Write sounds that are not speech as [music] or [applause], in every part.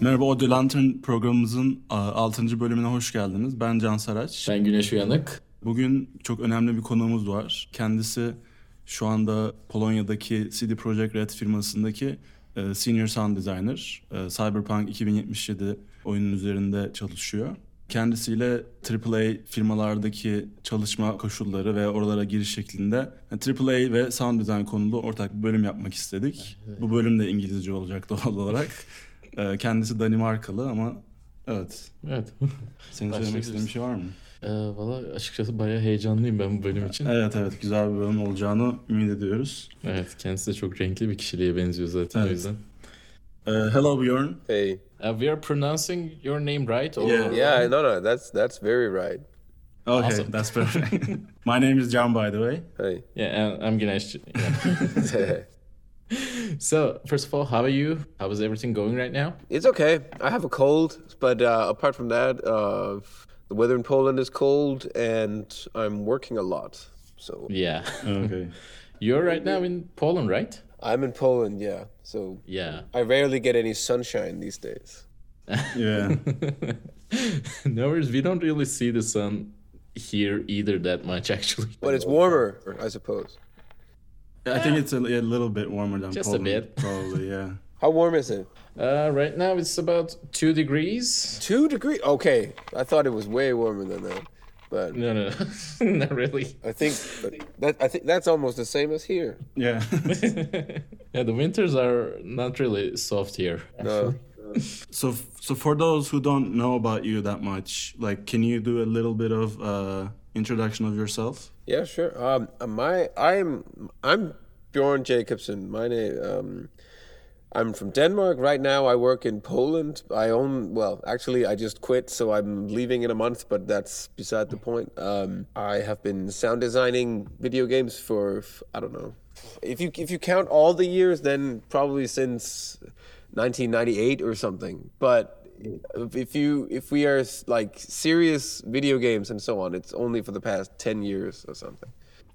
Merhaba Audio Lantern programımızın 6. bölümüne hoş geldiniz. Ben Can Saraç. Ben Güneş Uyanık. Bugün çok önemli bir konuğumuz var. Kendisi şu anda Polonya'daki CD Projekt Red firmasındaki e, Senior Sound Designer. E, Cyberpunk 2077 oyunun üzerinde çalışıyor. Kendisiyle AAA firmalardaki çalışma koşulları ve oralara giriş şeklinde AAA ve sound design konulu ortak bir bölüm yapmak istedik. Bu bölüm de İngilizce olacak doğal olarak. [laughs] E, Kendisi Danimarkalı ama evet. Evet. Senin söylemek istediğin bir şey var mı? Ee, Valla açıkçası bayağı heyecanlıyım ben bu bölüm için. Evet evet güzel bir bölüm olacağını ümit ediyoruz. Evet kendisi de çok renkli bir kişiliğe benziyor zaten o Evet. yüzden. Uh, hello Bjorn. Hey. Uh, we are pronouncing your name right? Or... Yeah. Yeah, no, no, that's that's very right. Okay, Awesome. that's perfect. [laughs] My name is John by the way. Hey. Yeah, and I'm Güneş. [laughs] Yeah. [laughs] [laughs] so, first of all, how are you? How is everything going right now? it's okay. I have a cold, but uh, apart from that, uh, the weather in Poland is cold, and I'm working a lot. So Yeah. Okay. [laughs] You're right now in Poland, right? I'm in Poland, yeah. So Yeah. I rarely get any sunshine these days. [laughs] Yeah. no worries. We don't really see the sun here either that much, actually. But it's warmer, I suppose. I think it's a, a little bit warmer than Just a Poland, bit. Probably, yeah. [laughs] How warm is it? Uh, right now it's about two degrees. Two degrees. Okay, I thought it was way warmer than that, but No, no, [laughs] not really. I think that I think that's almost the same as here. Yeah. [laughs] yeah, the winters are not really soft here. No. so so for those who don't know about you that much, like can you do a little bit of uh introduction of yourself? Yeah, sure. Um, my I'm I'm Bjorn Jacobsen. My name. Um, I'm from Denmark. Right now, I work in Poland. I own. Well, actually, I just quit, so I'm leaving in a month. But that's beside the point. Um, I have been sound designing video games for I don't know. If you if you count all the years, then probably since 1998 or something. But if you if we are like serious video games and so on, it's only for the past 10 years or something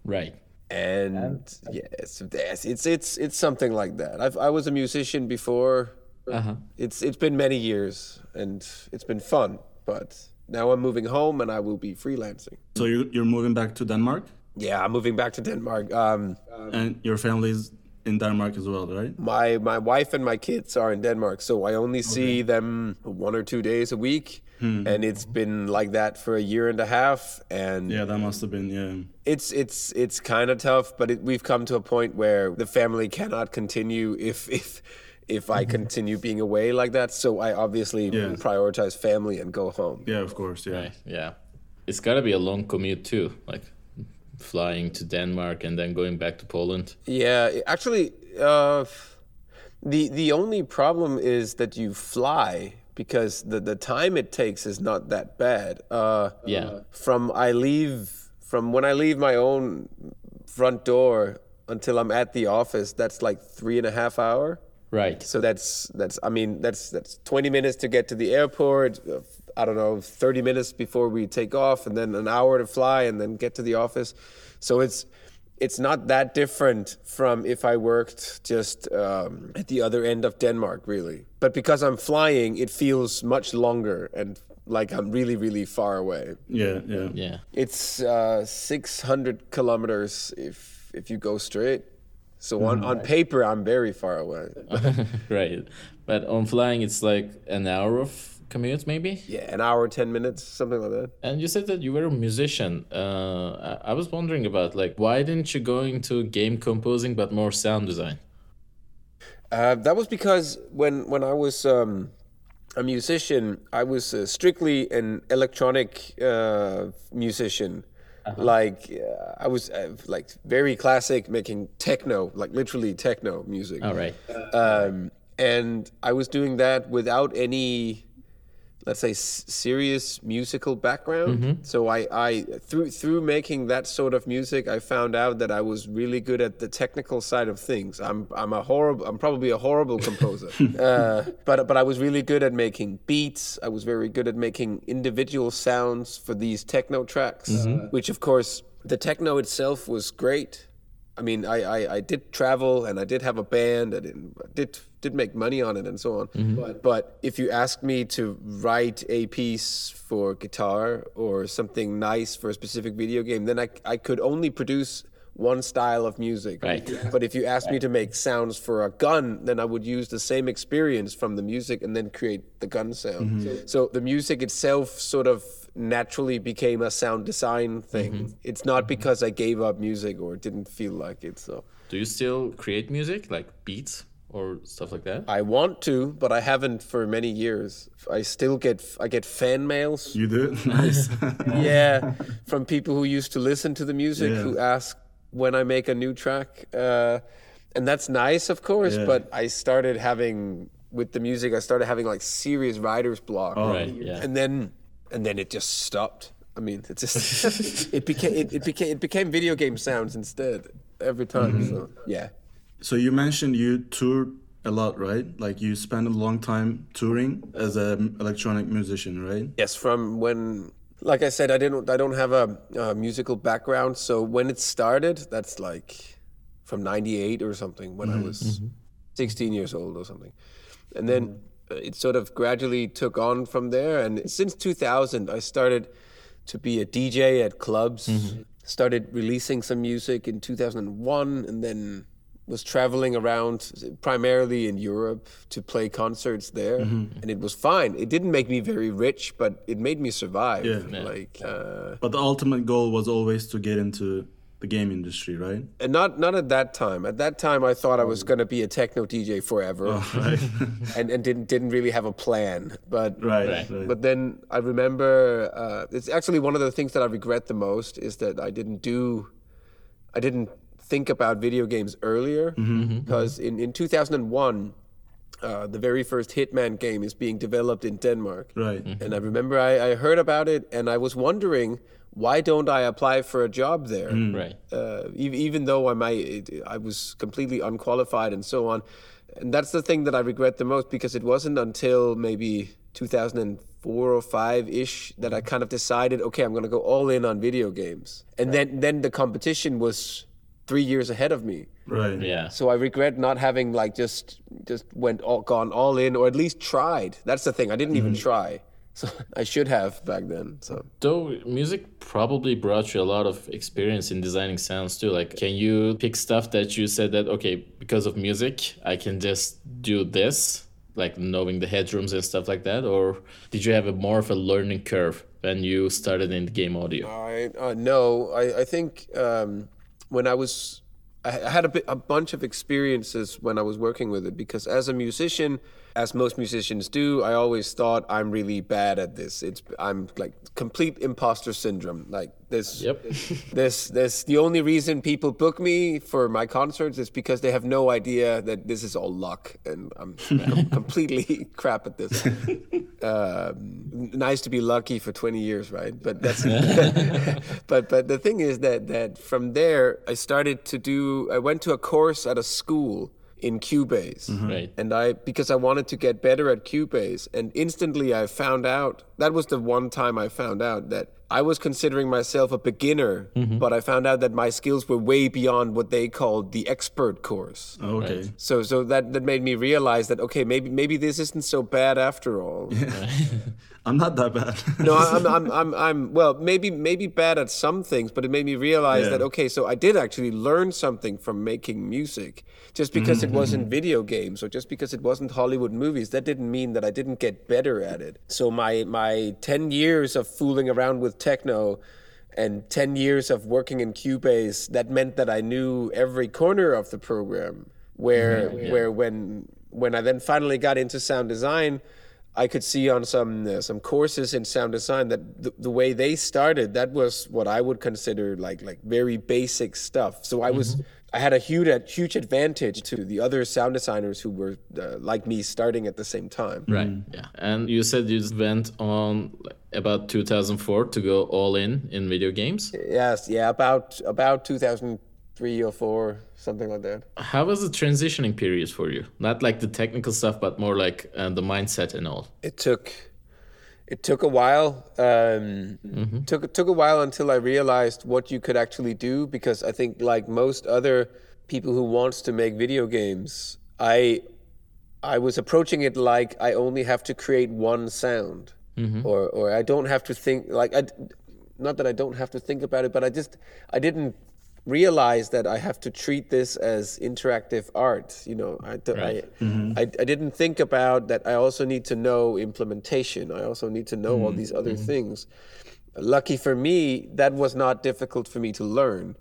Right. and yes, yes, it's it's it's something like that. I've, I was a musician before. Uh huh. It's it's been many years, and it's been fun. But now I'm moving home, and I will be freelancing. So you're you're moving back to Denmark Yeah, I'm moving back to Denmark. Um, and your family's in Denmark as well, right? my my wife and my kids are in Denmark, so I only see them one or two days a week, hmm. and it's been like that for a year and a half. And Yeah, that must have been yeah. it's it's it's kind of tough, but it, we've come to a point where the family cannot continue if [laughs] if if I [laughs] continue being away like that. So I obviously Yeah. prioritize family and go home. Yeah, of course, yeah. Right. Yeah. It's got to be a long commute too, like flying to Denmark and then going back to Poland. Yeah, actually, uh, the the only problem is that you fly because the the time it takes is not that bad. Uh, Yeah. From I leave from when I leave my own front door until I'm at the office, that's like three and a half hour. Right. So that's that's I mean that's that's 20 minutes to get to the airport. I don't know, 30 minutes before we take off, and then an hour to fly, and then get to the office. So it's it's not that different from if I worked just um, at the other end of Denmark, really. But because I'm flying, it feels much longer and like I'm really really far away. Yeah, yeah. Yeah. It's uh, 600 kilometers if if you go straight. So on, on paper, I'm very far away. [laughs] right. But on flying, it's like an hour of commute, maybe. Yeah, an hour, 10 minutes, something like that. And you said that you were a musician. Uh, I, I was wondering about like why didn't you go into game composing but more sound design? Uh, that was because when, when I was um, a musician, I was uh, strictly an electronic uh, musician. Like uh, I was uh, like very classic, making techno, like literally techno music. All right. um, and I was doing that without any, let's say, s- serious musical background. So I, I through through making that sort of music, I found out that I was really good at the technical side of things. I'm I'm a horrible, I'm probably a horrible composer, [laughs] uh, but but I was really good at making beats. I was very good at making individual sounds for these techno tracks, which of course the techno itself was great. I mean, I, I, I did travel and I did have a band and it did did make money on it and so on. Mm-hmm. But but if you ask me to write a piece for guitar or something nice for a specific video game, then I I could only produce one style of music. Right. But if you ask me to make sounds for a gun, then I would use the same experience from the music and then create the gun sound. Mm-hmm. So the music itself sort of naturally became a sound design thing. It's not because I gave up music or didn't feel like it. So Do you still create music like beats or stuff like that? I want to, but I haven't for many years. I still get I get fan mails. You do? [laughs] nice. yeah, from people who used to listen to the music Yeah. who ask when I make a new track, uh, and that's nice, of course. Yeah. But I started having with the music, I started having like serious writer's block, Oh, Right, yeah. and then and then it just stopped. I mean, it just [laughs] it became it, it became it became video game sounds instead every time. Mm-hmm. So yeah. So you mentioned you toured a lot, right? Like you spent a long time touring as an electronic musician, right? Yes, from when, like I said, I didn't, I don't have a, a musical background. So when it started, that's like from '98 or something, when I was 16 years old or something, and then uh, it sort of gradually took on from there. And since 2000, I started to be a DJ at clubs. Started releasing some music in 2001, and then was traveling around primarily in Europe to play concerts there, and it was fine. It didn't make me very rich, but it made me survive. Yeah. Yeah. Like, uh, But the ultimate goal was always to get into the game industry, right? and not not at that time. At that time, I thought I was going to be a techno DJ forever, Right. [laughs] and and didn't didn't really have a plan. But right. Right. right. But then I remember uh, it's actually one of the things that I regret the most is that I didn't do, I didn't think about video games earlier because in, in 2001, uh, the very first Hitman game is being developed in Denmark. right. And I remember I, I heard about it and I was wondering why don't I apply for a job there? Right. uh, ev- even though I might, I was completely unqualified and so on. And that's the thing that I regret the most because it wasn't until maybe 2004 or five ish that I kind of decided, okay, I'm going to go all in on video games. And then, then the competition was three years ahead of me. Right. Yeah. So I regret not having like just just went all gone all in or at least tried. That's the thing. I didn't even try. So [laughs] I should have back then. So Though music probably brought you a lot of experience in designing sounds too. Like, can you pick stuff that you said that okay, because of music, I can just do this, like knowing the headrooms and stuff like that, or did you have a more of a learning curve when you started in game audio? I uh, no, I, I think um, when I was, I had a, bit, a bunch of experiences when I was working with it because as a musician, as most musicians do, I always thought I'm really bad at this. It's I'm like complete imposter syndrome. Like this, Yep. [laughs] this, this. The only reason people book me for my concerts is because they have no idea that this is all luck, and I'm [laughs] com- completely [laughs] crap at this. Um, nice to be lucky for 20 years, right? But that's but but the thing is that that from there I started to do I went to a course at a school in Cubase. Mm-hmm. Right. And I because I wanted to get better at Cubase and instantly I found out that was the one time I found out that I was considering myself a beginner, mm-hmm. but I found out that my skills were way beyond what they called the expert course. Oh, okay. So so that that made me realize that okay, maybe maybe this isn't so bad after all. [laughs] [laughs] I'm not that bad. [laughs] No, I'm, I'm, [laughs] I'm, I'm, well, maybe, maybe bad at some things, but it made me realize Yeah. that, okay, so I did actually learn something from making music. Just mm-hmm, because it wasn't mm-hmm. video games or just because it wasn't Hollywood movies, that didn't mean that I didn't get better at it. So my, my 10 years of fooling around with techno and 10 years of working in Cubase, that meant that I knew every corner of the program. Where, mm-hmm, where when, when I then finally got into sound design, I could see on some uh, some courses in sound design that the, the way they started that was what I would consider like like very basic stuff. So I was I had a huge huge advantage to the other sound designers who were uh, like me starting at the same time. Right. Yeah. And you said you went on about 2004 to go all in in video games. Yes, yeah, about about 2003 or 4, something like that. How was the transitioning period for you? Not like the technical stuff, but more like uh, the mindset and all. It took it took a while. Um, Took took a while until I realized what you could actually do because I think like most other people who wants to make video games, I I was approaching it like I only have to create one sound, or or I don't have to think like I, not that I don't have to think about it, but I just I didn't realize that I have to treat this as interactive art. You know, I do- Right. I, I I didn't think about that. I also need to know implementation. I also need to know all mm-hmm. these other mm-hmm. things. Lucky for me, that was not difficult for me to learn,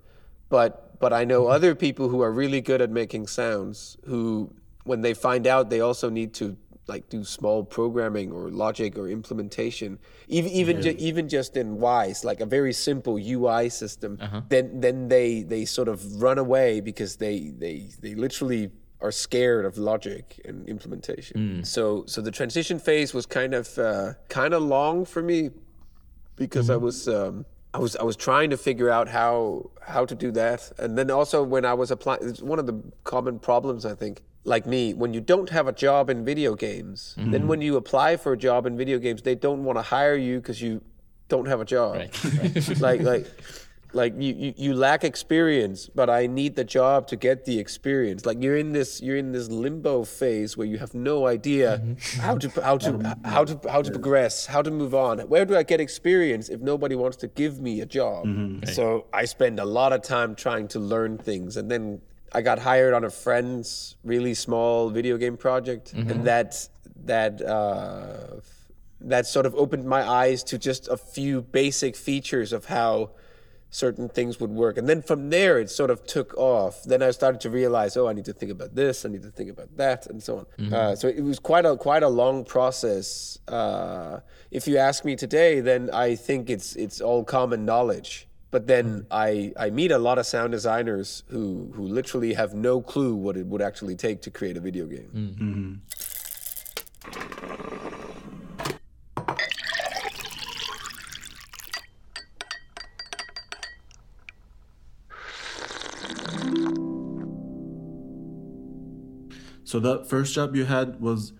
but but I know other people who are really good at making sounds who when they find out they also need to like do small programming or logic or implementation even even ju- even just in Wwise like a very simple ui system then then they they sort of run away because they they they literally are scared of logic and implementation. So so the transition phase was kind of uh, kind of long for me because I was um, I was I was trying to figure out how how to do that, and then also when I was applying, it's one of the common problems I think. Like me, when you don't have a job in video games, mm-hmm. then when you apply for a job in video games, they don't want to hire you because you don't have a job. Right. [laughs] like like like you, you you lack experience but i need the job to get the experience. Like you're in this you're in this limbo phase where you have no idea mm-hmm. how to how to how to how to progress how to move on. Where do i get experience if nobody wants to give me a job? Mm-hmm. So i spend a lot of time trying to learn things and then i got hired on a friend's really small video game project and that that uh that sort of opened my eyes to just a few basic features of how certain things would work. And then from there, it sort of took off. Then I started to realize, oh, I need to think about this, I need to think about that, and so on. Uh, so it was quite a quite a long process. Uh, if you ask me today, then I think it's it's all common knowledge. But then I, I meet a lot of sound designers who, who literally have no clue what it would actually take to create a video game. So that first job you had was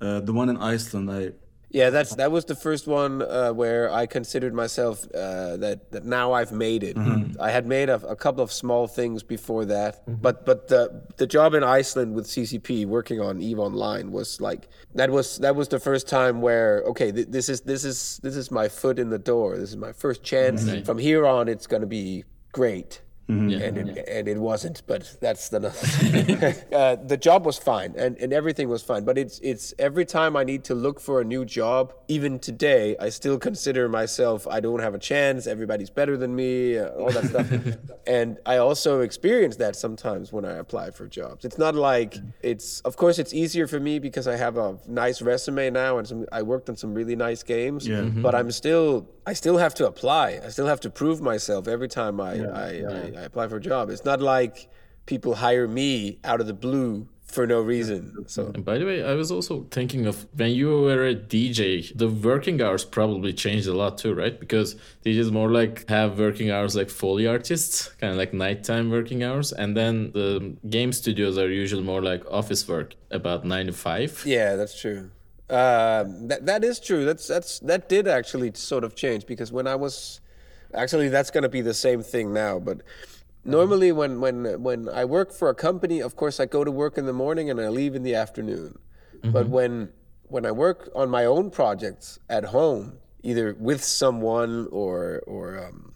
uh, the one in Iceland. I Yeah, that's that was the first one uh, where I considered myself uh, that that now I've made it. I had made a, a couple of small things before that, but but the the job in Iceland with CCP working on Eve Online was like that was that was the first time where okay th- this is this is this is my foot in the door. This is my first chance. From here on, it's gonna be great. Yeah. And, it, and it wasn't, but that's the [laughs] uh, the job was fine and, and everything was fine. But it's it's every time I need to look for a new job, even today, I still consider myself I don't have a chance. Everybody's better than me, uh, all that stuff. [laughs] and I also experience that sometimes when I apply for jobs. It's not like it's of course it's easier for me because I have a nice resume now and some, I worked on some really nice games. Yeah. Mhm. But I'm still I still have to apply. I still have to prove myself every time I I, I, I apply for a job. It's not like people hire me out of the blue for no reason. So And by the way, I was also thinking of when you were a DJ, the working hours probably changed a lot too, right? Because DJs more like have working hours like Foley artists, kind of like nighttime working hours, and then the game studios are usually more like office work, about nine to five. yeah, that's true. Um, that that is true. That's that's that did actually sort of change because when I was actually that's going to be the same thing now, but normally when when when I work for a company, of course I go to work in the morning and I leave in the afternoon. But when when I work on my own projects at home, either with someone or or um,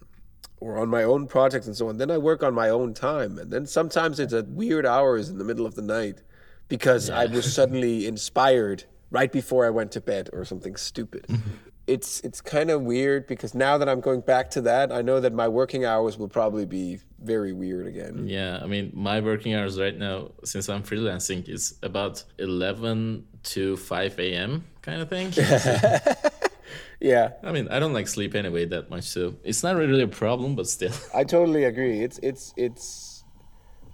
or on my own projects and so on, then I work on my own time, and then sometimes it's at weird hours in the middle of the night because I was suddenly inspired right before I went to bed or something stupid. Mm-hmm. It's it's kind of weird because now that I'm going back to that, I know that my working hours will probably be very weird again. Yeah, I mean, my working hours right now, since I'm freelancing, is about 11 to 5 a.m. kind of thing. [laughs] Yeah, I mean, I don't like sleep anyway that much, so it's not really a problem, but still. [laughs] I totally agree. It's it's it's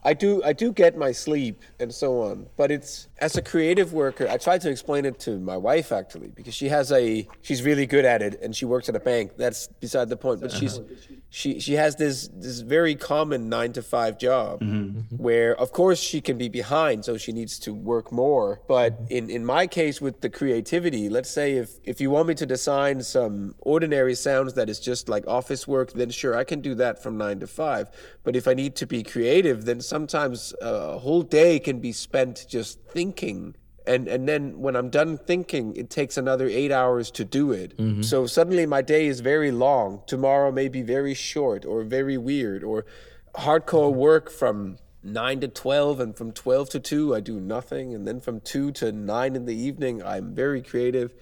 I do I do get my sleep and so on, but it's as a creative worker. I tried to explain it to my wife actually because she has a she's really good at it and she works at a bank. That's beside the point. But she's she she has this this very common nine to five job mm-hmm. Mm-hmm. where of course she can be behind, so she needs to work more. But mm-hmm. in in my case with the creativity, let's say if if you want me to design some ordinary sounds that is just like office work, then sure I can do that from nine to five. But if I need to be creative, then sometimes uh, a whole day can be spent just thinking and and then when I'm done thinking, it takes another eight hours to do it. So suddenly my day is very long. Tomorrow may be very short or very weird or hardcore work from nine to twelve, and from twelve to two I do nothing, and then from two to nine in the evening I'm very creative.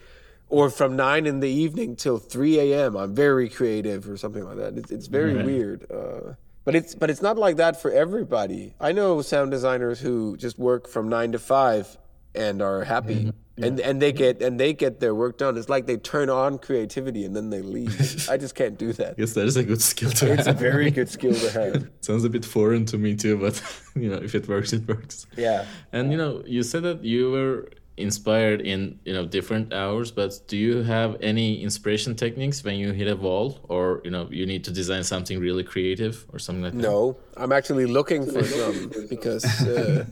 Or from nine in the evening till three a.m. I'm very creative, or something like that. It's, it's very weird. Uh, but it's but it's not like that for everybody. I know sound designers who just work from nine to five and are happy, mm-hmm. and and they get and they get their work done. It's like they turn on creativity and then they leave. I just can't do that. [laughs] Yes, that is a good skill to It's a have. very good skill to have. [laughs] Sounds a bit foreign to me too, but [laughs] you know, if it works, it works. Yeah. And you know, you said that you were inspired in you know different hours, but do you have any inspiration techniques when you hit a wall, or you know, you need to design something really creative or something like that? No, I'm actually looking for some because uh,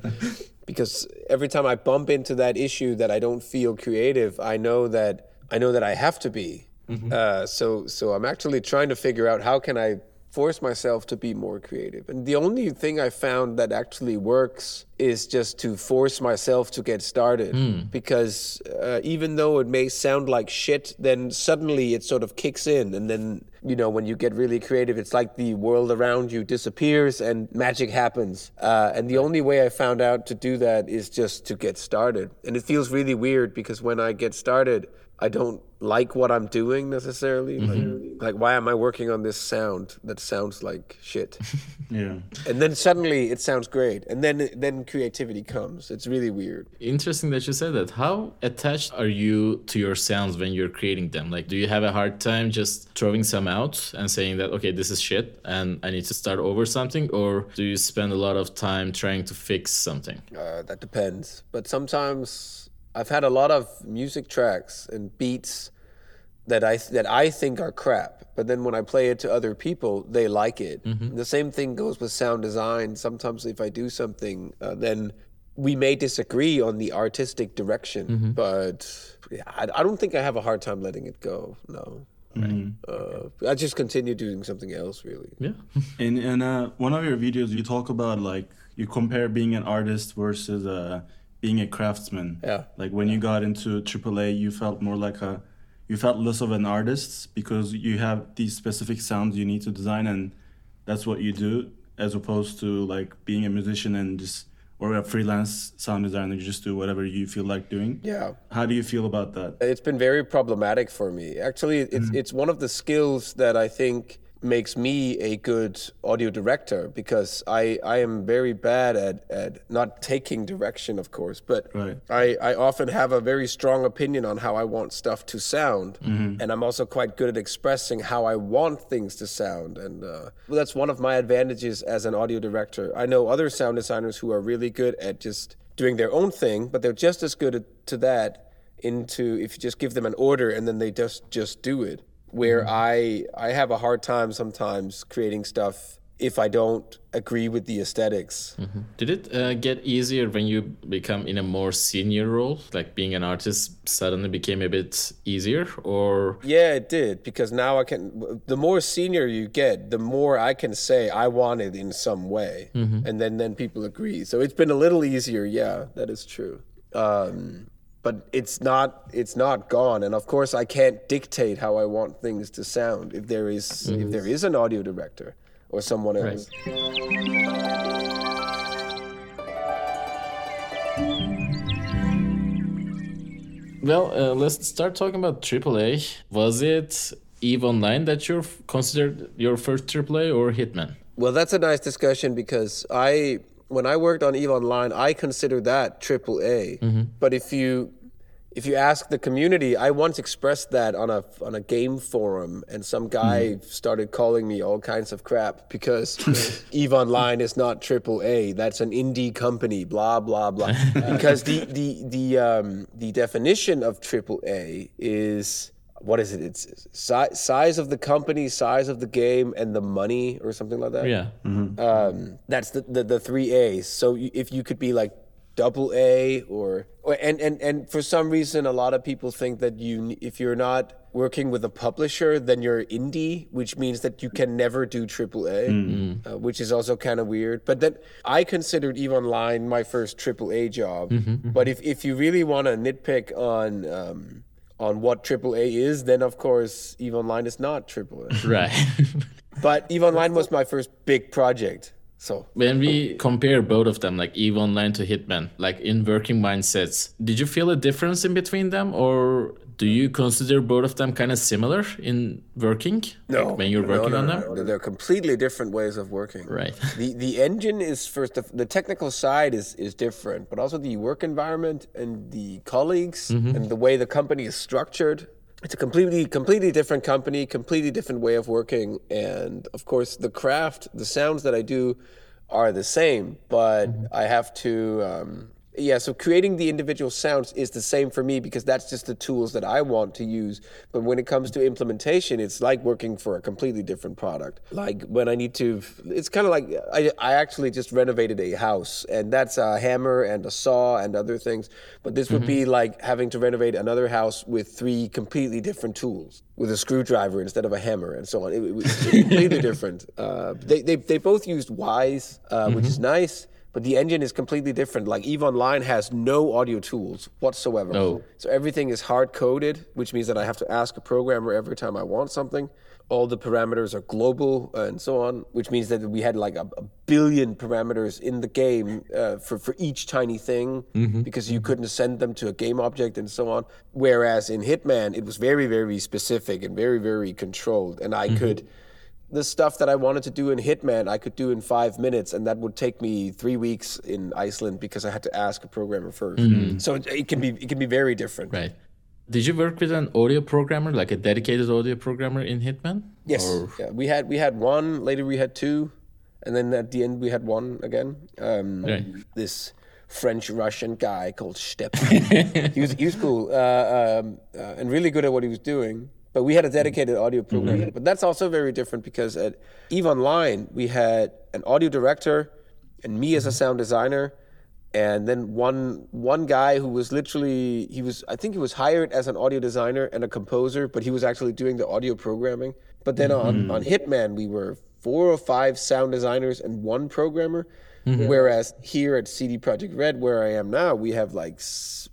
because every time I bump into that issue that I don't feel creative, I know that I know that I have to be. Uh, so so I'm actually trying to figure out how can I force myself to be more creative. And the only thing I found that actually works is just to force myself to get started. Because uh, even though it may sound like shit, then suddenly it sort of kicks in. And then, you know, when you get really creative, it's like the world around you disappears and magic happens. Uh, and the only way I found out to do that is just to get started. And it feels really weird because when I get started, I don't like what I'm doing necessarily. Like, like, why am I working on this sound that sounds like shit? [laughs] Yeah. and then suddenly it sounds great, and then then creativity comes. It's really weird. Interesting that you said that. How attached are you to your sounds when you're creating them? Like, do you have a hard time just throwing some out and saying that, okay, this is shit and I need to start over something? Or do you spend a lot of time trying to fix something? Uh, that depends. But sometimes I've had a lot of music tracks and beats that I that I think are crap, but then when I play it to other people, they like it. The same thing goes with sound design. Sometimes if I do something, uh, then we may disagree on the artistic direction, but yeah, I, I don't think I have a hard time letting it go. No. Uh, I just continue doing something else, really. Yeah. [laughs] In in uh, one of your videos, you talk about like you compare being an artist versus uh, being a craftsman. Yeah. Like when you got into AAA, you felt more like a, you felt less of an artist because you have these specific sounds you need to design, and that's what you do, as opposed to like being a musician and just or a freelance sound designer, you just do whatever you feel like doing. Yeah. How do you feel about that? It's been very problematic for me. Actually, it's mm. it's one of the skills that I think makes me a good audio director because I, I am very bad at, at not taking direction, of course, but Right. I, I often have a very strong opinion on how I want stuff to sound. And I'm also quite good at expressing how I want things to sound. And uh, well, that's one of my advantages as an audio director. I know other sound designers who are really good at just doing their own thing, but they're just as good at, to that into if you just give them an order and then they just just do it where i i have a hard time sometimes creating stuff if i don't agree with the esthetics Did it uh, get easier when you become in a more senior role? Like being an artist suddenly became a bit easier? Or? Yeah it did because now i can the more senior you get the more i can say i want it in some way. And then then people agree. So it's been a little easier. Yeah that is true. Um but it's not it's not gone and of course i can't dictate how i want things to sound if there is if there is an audio director or someone else Well, uh, let's start talking about AAA. Was it Eve Online that you considered your first AAA or Hitman? Well, that's a nice discussion because I, when I worked on Eve Online, I consider that triple A. But if you, if you ask the community, I once expressed that on a on a game forum, and some guy started calling me all kinds of crap because [laughs] Eve Online is not triple A. That's an indie company. Blah blah blah. [laughs] because the the the um, the definition of triple A is what is it? It's si- size of the company, size of the game, and the money, or something like that. Yeah. Um, that's the, the the three A's. So you, if you could be like double A or, or and, and and for some reason a lot of people think that you if you're not working with a publisher then you're indie which means that you can never do triple A uh, which is also kind of weird but then I considered EVE Online my first triple A job but if, if you really want to nitpick on um, on what AAA is then of course EVE Online is not AAA. [laughs] Right. [laughs] but EVE Online was my first big project so when we compare both of them, like Eve Online to Hitman, like in working mindsets, did you feel a difference in between them, or do you consider both of them kind of similar in working? like when you're working no, on no, them. no. They're completely different ways of working. Right. [laughs] The the engine is first. The, the technical side is is different, but also the work environment and the colleagues and the way the company is structured. It's a completely completely different company, completely different way of working, and of course the craft, the sounds that I do, are the same, but I have to. Um, yeah, so creating the individual sounds is the same for me because that's just the tools that I want to use. But when it comes to implementation, it's like working for a completely different product. Like when I need to, it's kind of like I, I actually just renovated a house, and that's a hammer and a saw and other things. But this would be like having to renovate another house with three completely different tools, with a screwdriver instead of a hammer, and so on. It, it was completely [laughs] different. Uh, they, they, they both used Wwise, uh, which is nice but the engine is completely different. Like Eve Online has no audio tools whatsoever. Oh. So everything is hard coded, which means that I have to ask a programmer every time I want something. All the parameters are global uh, and so on, which means that we had like a, a billion parameters in the game uh, for, for each tiny thing because you couldn't send them to a game object and so on. Whereas in Hitman, it was very, very specific and very, very controlled. And I could the stuff that I wanted to do in Hitman, I could do in five minutes, and that would take me three weeks in Iceland because I had to ask a programmer 1st So it, it can be it can be very different. Right. Did you work with an audio programmer, like a dedicated audio programmer in Hitman? Yes, Or- yeah, we had we had one. Later we had two, and then at the end we had one again. Um, Right. This French Russian guy called Stepan. [laughs] he was he was cool uh, um, uh, and really good at what he was doing. But we had a mm. dedicated audio mm-hmm. programmer. But that's also very different because at Eve Online we had an audio director and me as a mm-hmm. sound designer and then one one guy who was literally he was I think he was hired as an audio designer and a composer, but he was actually doing the audio programming. But then on, mm-hmm. on Hitman we were four or five sound designers and one programmer. Whereas here at CD Projekt Red, where I am now, we have like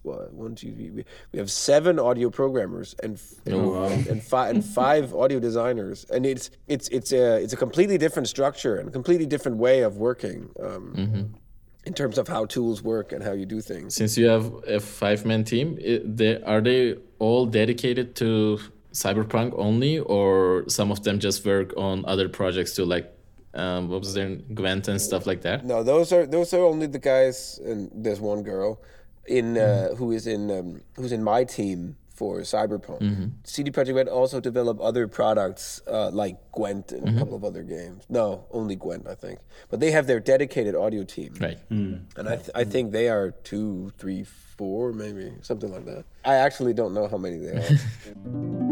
what, one, two, three, we- have seven audio programmers and and, and five and five [laughs] audio designers, and it's it's it's a it's a completely different structure and a completely different way of working. Um, in terms of how tools work and how you do things. Since you have a five-man team, they, are they all dedicated to Cyberpunk only, or some of them just work on other projects too, like um, what was their Gwent and stuff like that? No, those are those are only the guys, and there's one girl in uh, who is in um, who's in my team for Cyberpunk. CD Projekt Red also develop other products uh, like Gwent and a couple of other games. No, only Gwent, I think. But they have their dedicated audio team, Right. and I th- I think they are two, three, four, maybe something like that. I actually don't know how many they are. [laughs]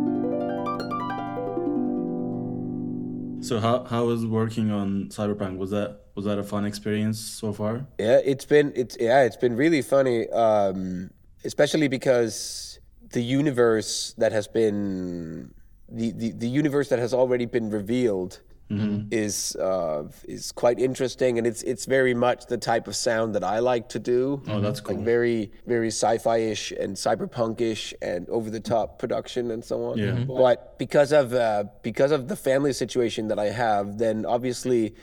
So how how was working on Cyberpunk? Was that was that a fun experience so far? Yeah, it's been it's yeah, it's been really funny, um, especially because the universe that has been the, the, the universe that has already been revealed is uh, is quite interesting, and it's it's very much the type of sound that I like to do. Oh, that's cool. Like very very sci-fi-ish and cyberpunk-ish and over-the-top production and so on. Yeah. But because of uh, because of the family situation that I have, then obviously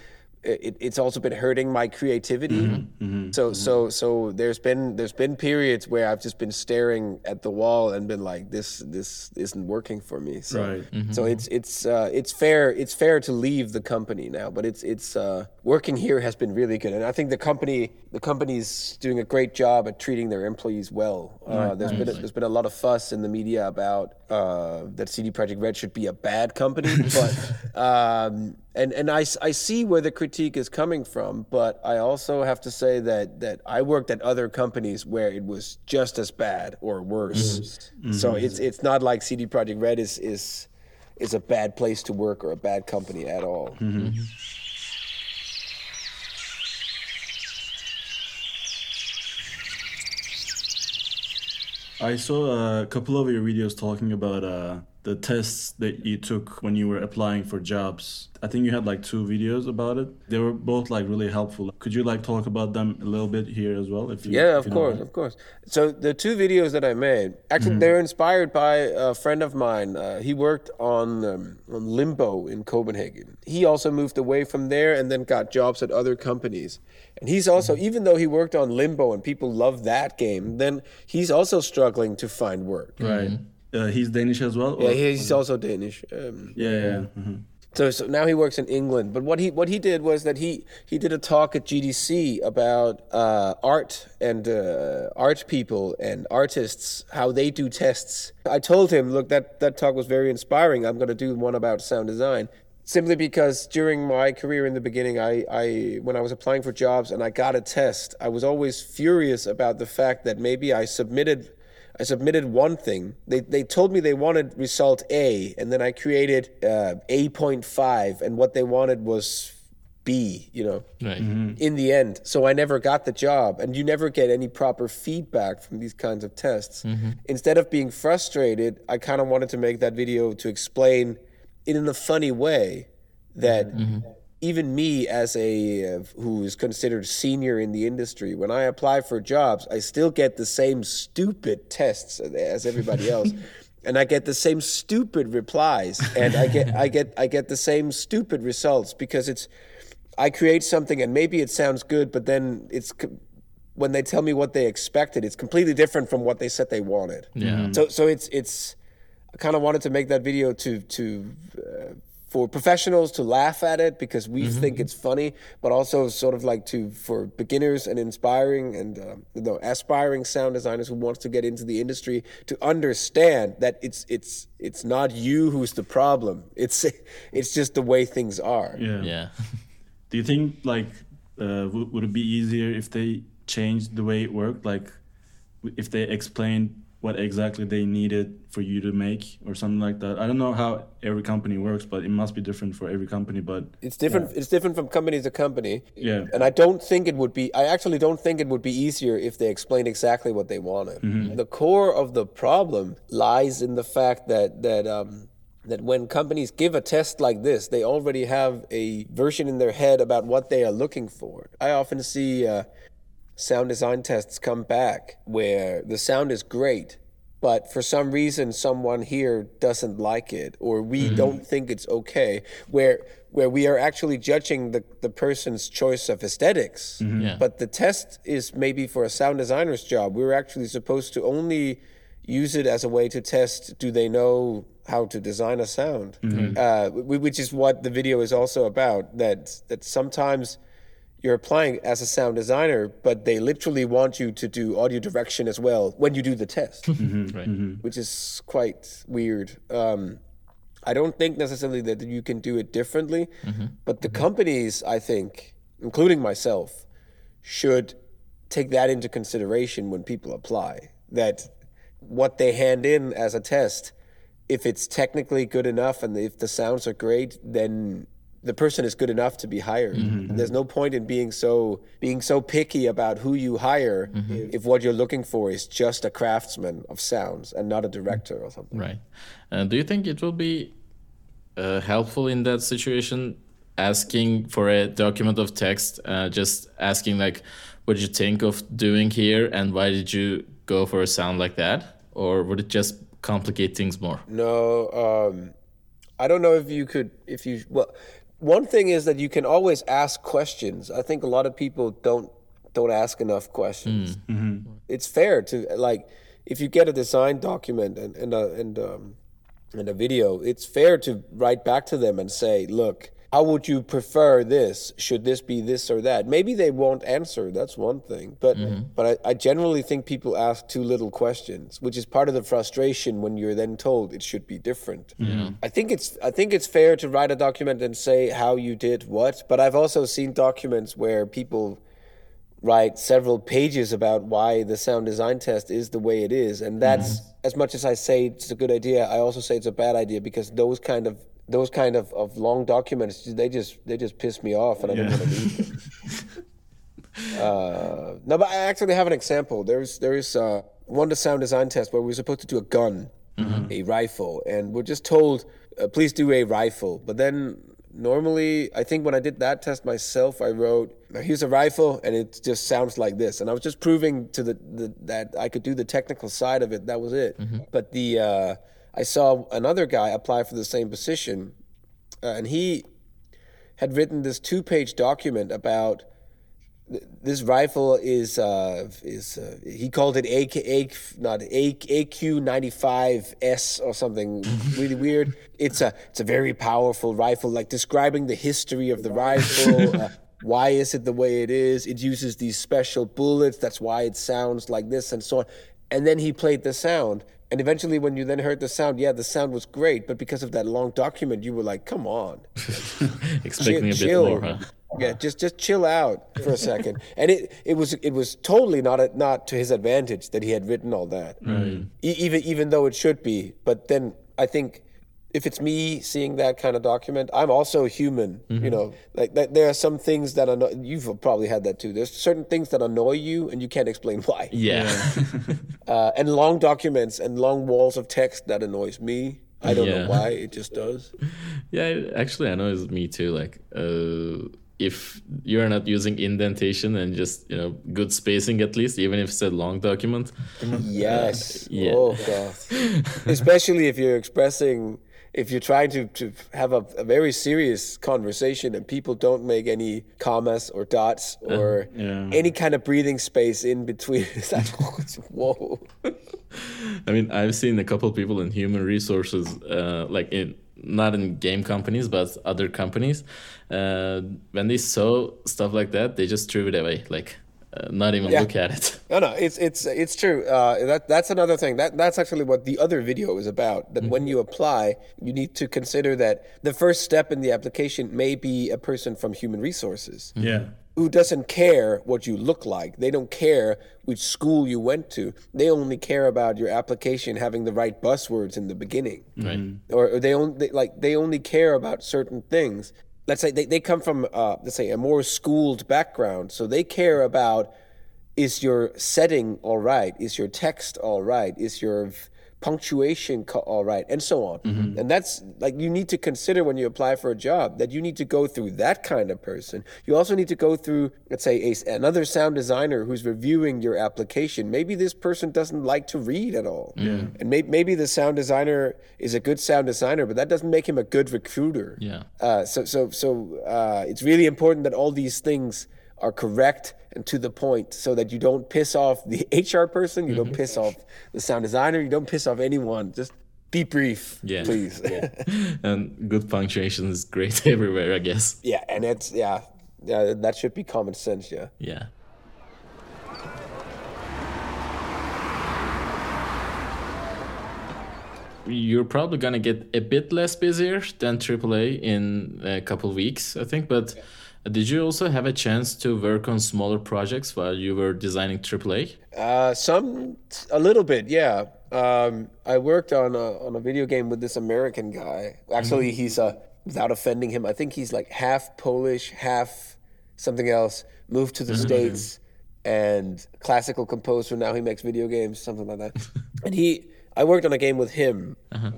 it, it's also been hurting my creativity. So so so there's been there's been periods where I've just been staring at the wall and been like this this isn't working for me. So Right. so it's it's uh, it's fair it's fair to leave the company now, but it's it's uh, working here has been really good, and I think the company the company's doing a great job at treating their employees well. Uh, there's been a, there's been a lot of fuss in the media about uh, that CD Projekt Red should be a bad company, but [laughs] um, and and I, s- I see where the critique is coming from, but I also have to say that that I worked at other companies where it was just as bad or worse. So it's it's not like CD Projekt Red is is is a bad place to work or a bad company at all. I saw a couple of your videos talking about uh, the tests that you took when you were applying for jobs. I think you had like two videos about it. They were both like really helpful. Could you like talk about them a little bit here as well? If you, Yeah, if of you don't course, mind? of course. So the two videos that I made, actually, they're inspired by a friend of mine. Uh, he worked on um, on Limbo in Copenhagen. He also moved away from there and then got jobs at other companies. And he's also, even though he worked on Limbo and people love that game, then he's also struggling to find work. Right. Uh, he's Danish as well? Yeah, or- he's also Danish. Um, Yeah, yeah. mhm. so, so now he works in England. But what he what he did was that he he did a talk at GDC about uh, art and uh, art people and artists how they do tests. I told him, look, that that talk was very inspiring. I'm going to do one about sound design. Simply because during my career in the beginning, I, I when I was applying for jobs and I got a test, I was always furious about the fact that maybe I submitted I submitted one thing. They, they told me they wanted result A, and then I created uh, A.5, and what they wanted was B, you know, Right. Mm-hmm. in the end. So I never got the job, and you never get any proper feedback from these kinds of tests. Mm-hmm. Instead of being frustrated, I kind of wanted to make that video to explain it in a funny way that mm-hmm. Even me as a uh, who is considered senior in the industry when i apply for jobs i still get the same stupid tests as everybody [laughs] else. And i get the same stupid replies. And i get i get i get the same stupid results because it's i create something and maybe it sounds good but then it's co- when they tell me what they expected it's completely different from what they said they wanted. Yeah. so so it's it's I kind of wanted to make that video to to uh, for professionals to laugh at it because we think it's funny, but also sort of like to for beginners and inspiring and uh, you know aspiring sound designers who wants to get into the industry to understand that it's it's it's not you who's the problem. It's [laughs] it's just the way things are. Yeah. Yeah. Do you think like uh, w- would it be easier if they changed the way it worked? Like if they explained what exactly they needed for you to make or something like that. I don't know how every company works, but it must be different for every company. But It's different. It's different from company to company. Yeah. And I don't think it would be. I actually don't think it would be easier if they explained exactly what they wanted. The core of the problem lies in the fact that that um, that when companies give a test like this, they already have a version in their head about what they are looking for. I often see. Uh, sound design tests come back where the sound is great, but for some reason someone here doesn't like it or we mm-hmm. don't think it's okay, where where we are actually judging the, the person's choice of esthetics mm-hmm. Yeah. But the test is maybe for a sound designer's job. We're actually supposed to only use it as a way to test do they know how to design a sound, mm-hmm. uh, which is what the video is also about. That that sometimes you're applying as a sound designer, but they literally want you to do audio direction as well when you do the test, [laughs] mm-hmm. Right. Mm-hmm. which is quite weird. Um, I don't think necessarily that you can do it differently, mm-hmm. but the companies, I think, including myself, should take that into consideration when people apply. That what they hand in as a test, if it's technically good enough and if the sounds are great, then the person is good enough to be hired. There's no point in being so being so picky about who you hire if what you're looking for is just a craftsman of sounds and not a director or something. Right. Uh, do you think it will be uh, helpful in that situation asking for a document of text, uh, just asking like, what did you think of doing here and why did you go for a sound like that? Or would it just complicate things more? No, um, I don't know if you could, if you, well, one thing is that you can always ask questions. I think a lot of people don't don't ask enough questions. It's fair to like if you get a design document and and a, and um, and a video, it's fair to write back to them and say, look. How would you prefer this? Should this be this or that? Maybe they won't answer. That's one thing. But mm-hmm. but I, I generally think people ask too little questions, which is part of the frustration when you're then told it should be different. Mm-hmm. I think it's I think it's fair to write a document and say how you did what. But I've also seen documents where people write several pages about why the sound design test is the way it is and that's mm-hmm. as much as i say it's a good idea i also say it's a bad idea because those kind of those kind of, of long documents they just they just piss me off and i don't Yeah. want to read them. [laughs] Uh, no but i actually have an example. There's there's uh, one sound design test where we were supposed to do a gun a rifle and we're just told uh, please do a rifle. But then normally i think when i did that test myself i wrote here's a rifle and it just sounds like this. And i was just proving to the, the that i could do the technical side of it. That was it. But the uh, i saw another guy apply for the same position uh, and he had written this two-page document about th- this rifle is uh, is uh, he called it AK, AK not A, AQ95S or something [laughs] really weird. It's a it's a very powerful rifle, like describing the history of the rifle. [laughs] uh, why is it the way it is? It uses these special bullets. That's why it sounds like this and so on. And then he played the sound. And eventually, when you then heard the sound, yeah, the sound was great. But because of that long document, you were like, "Come on, [laughs] Expecting a bit chill. more, huh? Yeah, just just chill out for a second. [laughs] and it it was it was totally not a, not to his advantage that he had written all that. E- even even though it should be. But then I think if it's me seeing that kind of document, I'm also a human. You know, like that, there are some things that anno- you've probably had that too. There's certain things that annoy you, and you can't explain why. Yeah. [laughs] Uh, and long documents and long walls of text that annoys me. I don't Yeah. know why. It just does. yeah, actually, annoys me too. Like, uh, if you're not using indentation and just, you know, good spacing at least, even if it's a long document. Yes. [laughs] yeah. Oh god. [laughs] Especially if you're expressing if you're trying to, to have a, a very serious conversation and people don't make any commas or dots or yeah. any kind of breathing space in between. [laughs] It's like, [laughs] whoa. I mean, I've seen a couple people in human resources, uh, like in not in game companies, but other companies. Uh, when they saw stuff like that, they just threw it away, like uh, not even Yeah. look at it. [laughs] No, no, it's it's it's true. Uh, that that's another thing. That that's actually what the other video is about. That when you apply, you need to consider that the first step in the application may be a person from human resources. Yeah. who doesn't care what you look like. They don't care which school you went to. They only care about your application having the right buzzwords in the beginning. Right. Or, or they only like they only care about certain things. Let's say they, they come from uh, let's say a more schooled background, so they care about is your setting all right? Is your text all right? Is your punctuation co- all right? And so on. And that's like you need to consider when you apply for a job that you need to go through that kind of person. You also need to go through, let's say, a, another sound designer who's reviewing your application. Maybe this person doesn't like to read at all. And may, maybe the sound designer is a good sound designer, but that doesn't make him a good recruiter. Yeah. Uh, so so so uh, it's really important that all these things are correct to the point, so that you don't piss off the [laughs] HR person, you don't mm-hmm. piss off the sound designer, you don't piss off anyone. Just be brief, Yeah. please. [laughs] And good punctuation is great [laughs] everywhere, I guess. yeah, and it's yeah, yeah, that should be common sense. Yeah. Yeah. You're probably gonna get a bit less busier than AAA in a couple weeks, I think. But did you also have a chance to work on smaller projects while you were designing AAA? Uh, some, a little bit, yeah. Um, I worked on a, on a video game with this American guy. Actually, he's uh, without offending him, I think he's like half Polish, half something else. Moved to the states and classical composer. Now he makes video games, something like that. [laughs] and he, I worked on a game with him, uh,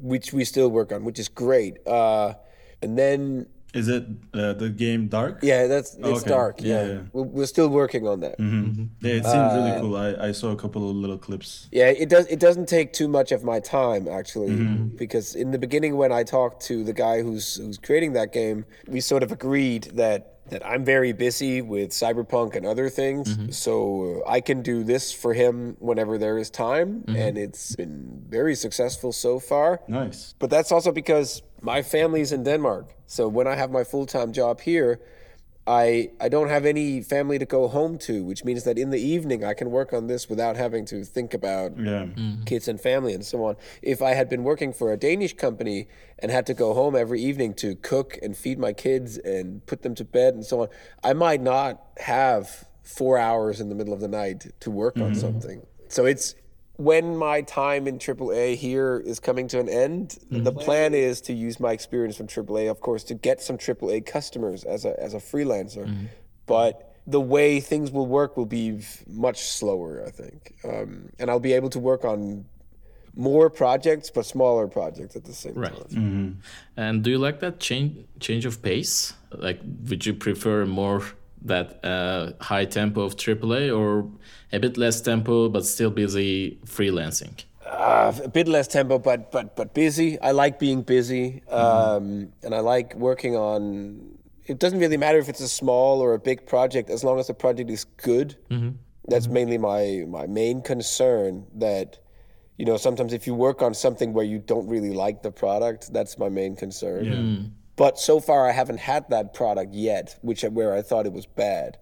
which we still work on, which is great. Uh, and then Is it uh, the game Dark? Yeah, that's it's Okay. dark. Yeah, Yeah, yeah. We're, we're still working on that. Yeah, it seems Uh, really cool. I, I saw a couple of little clips. Yeah, it does. It doesn't take too much of my time actually, Mm-hmm. because in the beginning when I talked to the guy who's who's creating that game, we sort of agreed that that I'm very busy with Cyberpunk and other things, Mm-hmm. so uh, I can do this for him whenever there is time, Mm-hmm. and it's been very successful so far. Nice. But that's also because my family's in Denmark. So when I have my full time job here, I I don't have any family to go home to, which means that in the evening I can work on this without having to think about Yeah. Mm-hmm. kids and family and so on. If I had been working for a Danish company and had to go home every evening to cook and feed my kids and put them to bed and so on, I might not have four hours in the middle of the night to work on mm-hmm. something. So it's when my time in AAA here is coming to an end, mm-hmm. the plan is to use my experience from AAA, of course, to get some AAA customers as a as a freelancer. Mm-hmm. But the way things will work will be much slower, I think, um, and I'll be able to work on more projects, but smaller projects at the same Right. time. Mm-hmm. And do you like that change change of pace? Like, would you prefer more that uh, high tempo of AAA or a bit less tempo but still busy freelancing? Uh, a bit less tempo, but but but busy. I like being busy, um, and I like working on. It doesn't really matter if it's a small or a big project, as long as the project is good. That's mainly my my main concern. That you know, sometimes if you work on something where you don't really like the product, that's my main concern. But so far, I haven't had that product yet, which where I thought it was bad.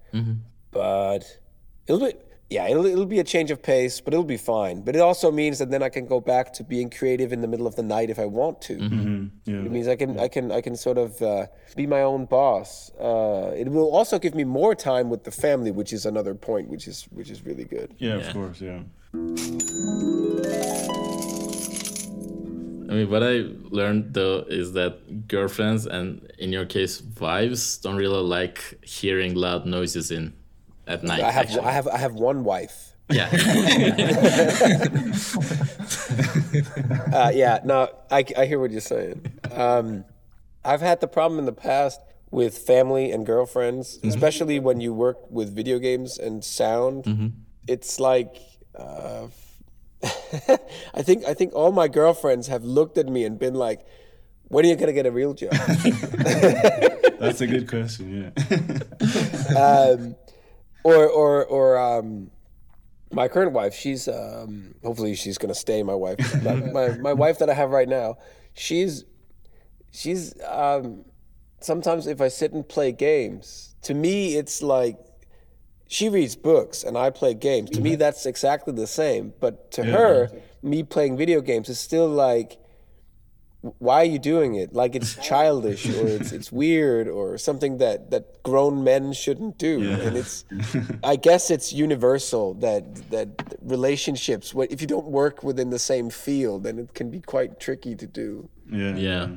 But it'll be yeah, it'll it'll be a change of pace, but it'll be fine. But it also means that then I can go back to being creative in the middle of the night if I want to. Yeah. It means I can I can I can sort of uh, be my own boss. Uh, it will also give me more time with the family, which is another point, which is which is really good. Yeah, Yeah. of course. Yeah. I mean, what I learned though is that girlfriends and in your case wives don't really like hearing loud noises in at night. I have actually. I have I have one wife. yeah. [laughs] [laughs] Uh, yeah, no, I, I hear what you're saying. Um, I've had the problem in the past with family and girlfriends, especially when you work with video games and sound. It's like uh, [laughs] I think I think all my girlfriends have looked at me and been like, "When are you gonna get a real job?" [laughs] That's a good question. Yeah. [laughs] um, or or or um, my current wife. She's um, hopefully she's gonna stay. My wife, my, my my wife that I have right now. She's she's um, sometimes if I sit and play games, to me it's like she reads books and I play games. To me that's exactly the same. But to her, me playing video games is still like why are you doing it? Like it's [laughs] childish or it's it's weird or something that that grown men shouldn't do. And it's [laughs] I guess it's universal that that relationships what if you don't work within the same field then it can be quite tricky to do. Yeah. Yeah.